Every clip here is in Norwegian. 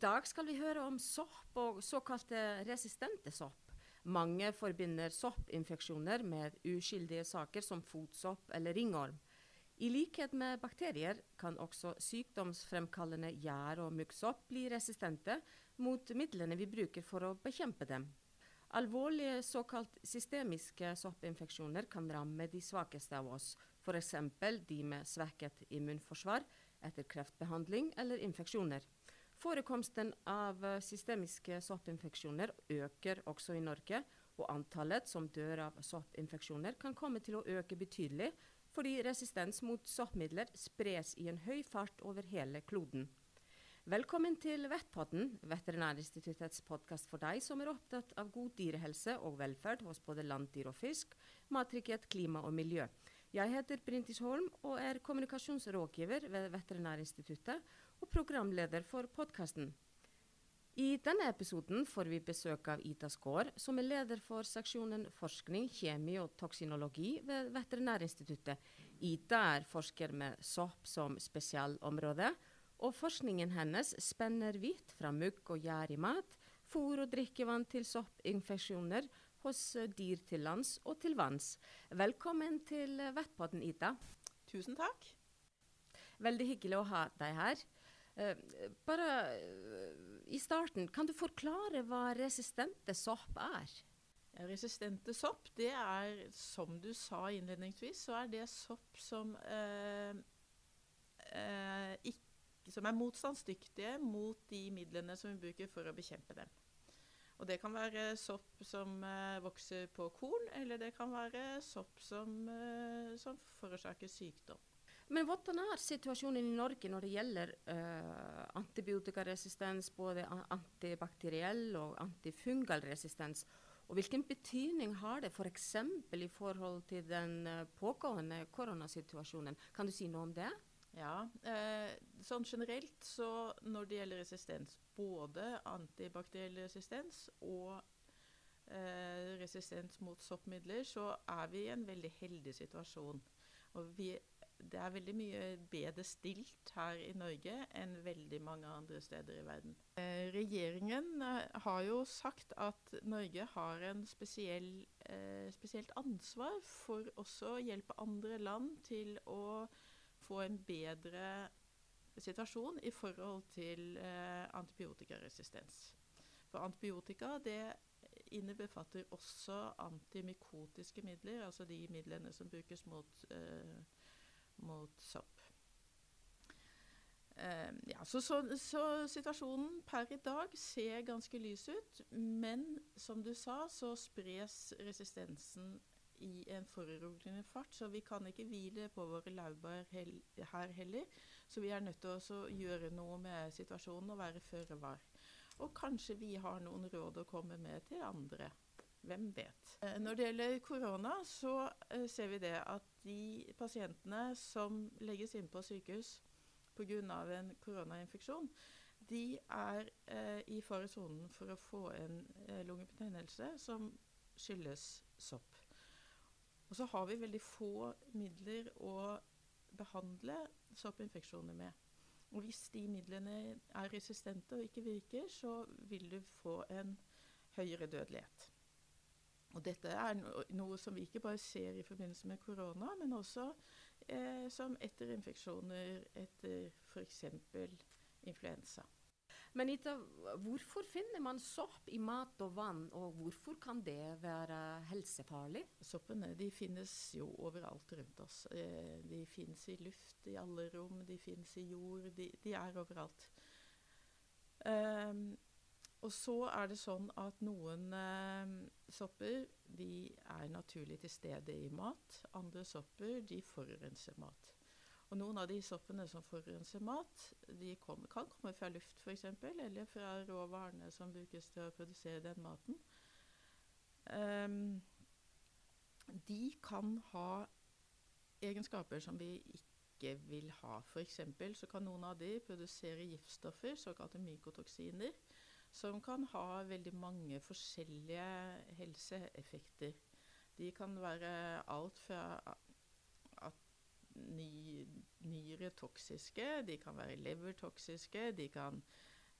dag skal vi høre om sopp og såkalte resistente sopp. Mange forbinder soppinfeksjoner med uskyldige saker som fotsopp eller ringorm. I likhet med bakterier kan også sykdomsfremkallende gjær- og muggsopp bli resistente mot midlene vi bruker for å bekjempe dem. Alvorlige såkalt systemiske soppinfeksjoner kan ramme de svakeste av oss, f.eks. de med svekket immunforsvar etter kreftbehandling eller infeksjoner. Forekomsten av eh, systemiske soppinfeksjoner øker også i Norge, og antallet som dør av soppinfeksjoner kan komme til å øke betydelig, fordi resistens mot soppmidler spres i en høy fart over hele kloden. Velkommen til Vettpodden, Veterinærinstituttets podkast for deg som er opptatt av god dyrehelse og velferd hos både landdyr og fisk, mattrygghet, klima og miljø. Jeg heter Brintis Holm og er kommunikasjonsrådgiver ved Veterinærinstituttet og programleder for podkasten. I denne episoden får vi besøk av Ita Skaar, som er leder for seksjonen forskning, kjemi og toksinologi ved Veterinærinstituttet. Ita er forsker med sopp som spesialområde, og forskningen hennes spenner vidt fra mugg og gjær i mat, fôr og drikkevann til soppinfeksjoner hos dyr til lands og til vanns. Velkommen til Vettpodden, Ita. Tusen takk. Veldig hyggelig å ha deg her. Uh, bare uh, i starten, kan du forklare hva resistente sopp er? Ja, resistente sopp, det er som du sa innledningsvis, så er det sopp som, uh, ikke, som er motstandsdyktige mot de midlene som vi bruker for å bekjempe dem. Og det kan være sopp som vokser på korn, eller det kan være sopp som, som forårsaker sykdom. Men hvordan er situasjonen i Norge når det gjelder uh, antibiotikaresistens, både antibakteriell og antifungal resistens? Og hvilken betydning har det f.eks. For i forhold til den uh, pågående koronasituasjonen? Kan du si noe om det? Ja, eh, sånn generelt så når det gjelder resistens, både antibakteriell resistens og eh, resistens mot soppmidler, så er vi i en veldig heldig situasjon. Og vi det er veldig mye bedre stilt her i Norge enn veldig mange andre steder i verden. Eh, regjeringen eh, har jo sagt at Norge har en spesiell, eh, spesielt ansvar for også å hjelpe andre land til å få en bedre situasjon i forhold til eh, antibiotikaresistens. For antibiotika det innebefatter også antimikotiske midler, altså de midlene som brukes mot eh, mot sopp. Uh, ja, så, så, så, situasjonen per i dag ser ganske lys ut. Men som du sa, så spres resistensen i en foruroligende fart. Så vi kan ikke hvile på våre laurbær hel her heller. Så vi er nødt til å gjøre noe med situasjonen og være føre var. Og kanskje vi har noen råd å komme med til andre. Hvem vet. Uh, når det gjelder korona, så uh, ser vi det at de pasientene som legges inn på sykehus pga. en koronainfeksjon, de er eh, i faresonen for å få en eh, lungebetennelse som skyldes sopp. Og så har vi veldig få midler å behandle soppinfeksjoner med. Og hvis de midlene er resistente og ikke virker, så vil du få en høyere dødelighet. Og dette er noe som vi ikke bare ser i forbindelse med korona, men også eh, som etter infeksjoner etter f.eks. influensa. Men Ita, hvorfor finner man sopp i mat og vann, og hvorfor kan det være helsefarlig? Soppene de finnes jo overalt rundt oss. Eh, de finnes i luft, i alle rom, de finnes i jord. De, de er overalt. Um, og så er det sånn at noen eh, sopper de er naturlig til stede i mat. Andre sopper de forurenser mat. Og noen av de soppene som forurenser mat, de kom, kan komme fra luft f.eks., eller fra råvarene som brukes til å produsere den maten. Um, de kan ha egenskaper som vi ikke vil ha. F.eks. så kan noen av de produsere giftstoffer, såkalte mykotoksiner som kan ha veldig mange forskjellige helseeffekter. De kan være alt fra ny, nyre toksiske, de kan være levertoksiske, de kan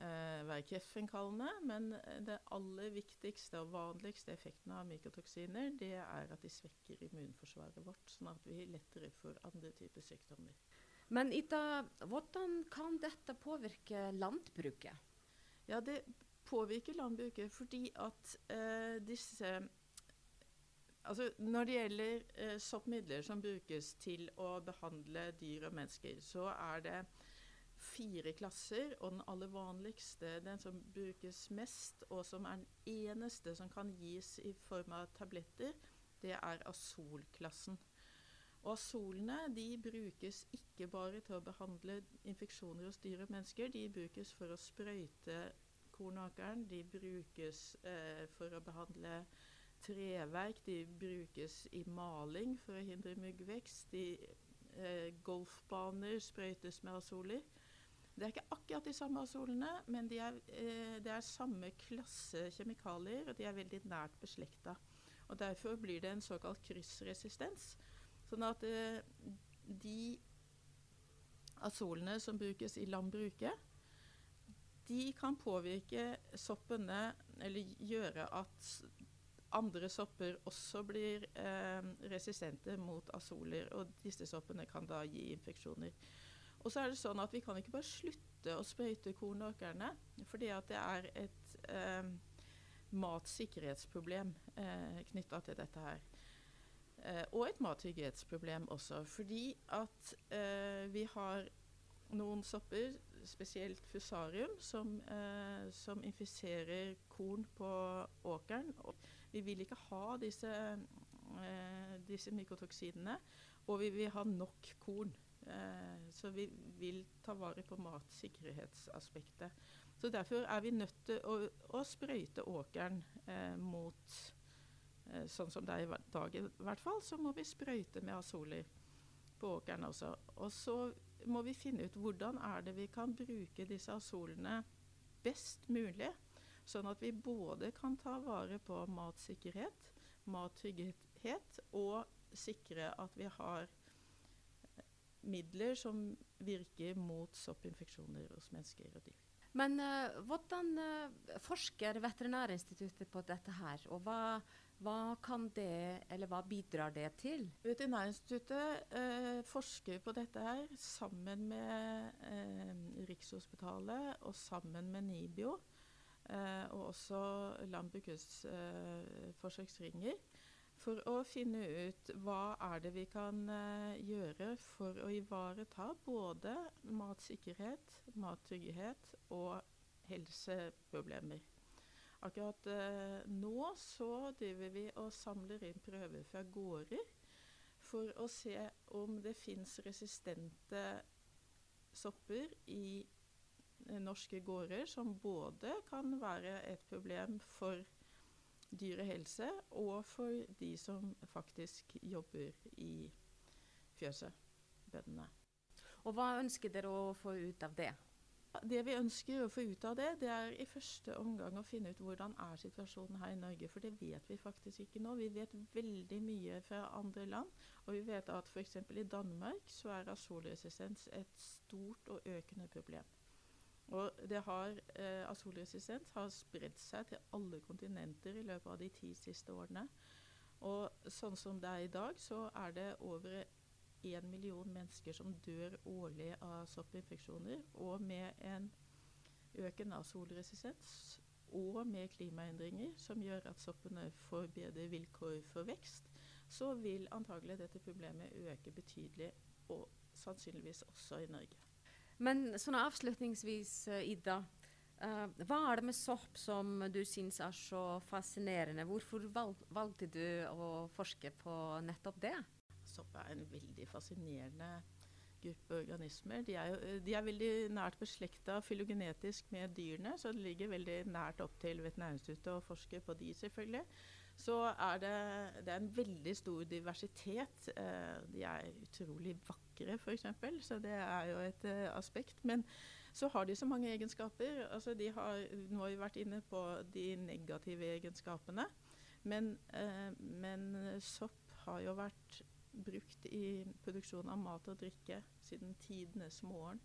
eh, være kreftfremkallende, men det aller viktigste og vanligste effekten av mykotoksiner, det er at de svekker immunforsvaret vårt, sånn at vi lettere får andre typer sykdommer. Men Ida, hvordan kan dette påvirke landbruket? Ja, det påvirker landbruket fordi at eh, disse Altså, når det gjelder eh, soppmidler som brukes til å behandle dyr og mennesker, så er det fire klasser, og den aller vanligste, den som brukes mest, og som er den eneste som kan gis i form av tabletter, det er azolklassen. Og azolene de brukes ikke bare til å behandle infeksjoner hos dyr og mennesker, de brukes for å sprøyte kornåkeren, de brukes eh, for å behandle treverk, de brukes i maling for å hindre myggvekst, De, eh, golfbaner sprøytes med azoler. Det er ikke akkurat de samme azolene, men de er, eh, det er samme klasse kjemikalier, og de er veldig nært beslekta. Og Derfor blir det en såkalt kryssresistens. Sånn at eh, de azolene som brukes i landbruket, de kan påvirke soppene, eller gjøre at andre sopper også blir eh, resistente mot azoler. Og disse soppene kan da gi infeksjoner. Og så er det sånn at vi kan ikke bare slutte å sprøyte kornåkrene, at det er et eh, matsikkerhetsproblem eh, knytta til dette her. Eh, og et mattrygghetsproblem også, fordi at eh, vi har noen sopper, spesielt fusarium, som, eh, som infiserer korn på åkeren. Og vi vil ikke ha disse, eh, disse mykotoksinene, og vi vil ha nok korn. Eh, så vi vil ta vare på matsikkerhetsaspektet. Så Derfor er vi nødt til å, å sprøyte åkeren eh, mot eh, Sånn som det er i dag, i hvert fall, så må vi sprøyte med Asoli på åkeren også. Og så må vi finne ut hvordan er det vi kan bruke disse asolene best mulig. Sånn at vi både kan ta vare på matsikkerhet, mattrygghet, og sikre at vi har eh, midler som virker mot soppinfeksjoner hos mennesker og dyr. Men uh, hvordan uh, forsker Veterinærinstituttet på dette her, og hva, hva, kan det, eller hva bidrar det til? Veterinærinstituttet eh, forsker på dette her sammen med Rikshospitalet og sammen med NIBIO. Eh, og også landbrukets eh, forsøksringer, for å finne ut hva er det vi kan eh, gjøre for å ivareta både matsikkerhet, mattrygghet og helseproblemer. Akkurat eh, nå så driver vi og samler inn prøver fra gårder for å se om det fins resistente sopper i norske gårder, som både kan være et problem for dyrehelse og for de som faktisk jobber i fjøset, bøndene. Og hva ønsker dere å få ut av det? Det vi ønsker å få ut av det, det er i første omgang å finne ut hvordan er situasjonen her i Norge. For det vet vi faktisk ikke nå. Vi vet veldig mye fra andre land. Og vi vet at f.eks. i Danmark så er asolresistens et stort og økende problem. Og det har, eh, Asolresistens har spredd seg til alle kontinenter i løpet av de ti siste årene. Og sånn som det er i dag, så er det over én million mennesker som dør årlig av soppinfeksjoner. Og med en økende solresistens og med klimaendringer som gjør at soppene får bedre vilkår for vekst, så vil antagelig dette problemet øke betydelig, og sannsynligvis også i Norge. Men sånn avslutningsvis, eh, Ida. Uh, hva er det med sopp som du syns er så fascinerende? Hvorfor valg, valgte du å forske på nettopp det? Sopp er en veldig fascinerende gruppe organismer. De er, jo, de er veldig nært beslekta fylogenetisk med dyrene, så det ligger veldig nært opp til Veterinærinstituttet å forske på de, selvfølgelig så er det, det er en veldig stor diversitet. Eh, de er utrolig vakre, f.eks., så det er jo et eh, aspekt. Men så har de så mange egenskaper. Altså de har, nå har vi vært inne på de negative egenskapene. Men, eh, men sopp har jo vært brukt i produksjon av mat og drikke siden tidenes morgen.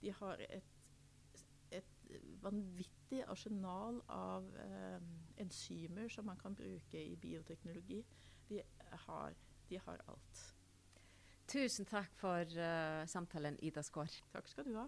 De har et, et vanvittig arsenal av eh, enzymer som man kan bruke i bioteknologi. De har, de har alt. Tusen takk for uh, samtalen, Ida Skaar. Takk skal du ha.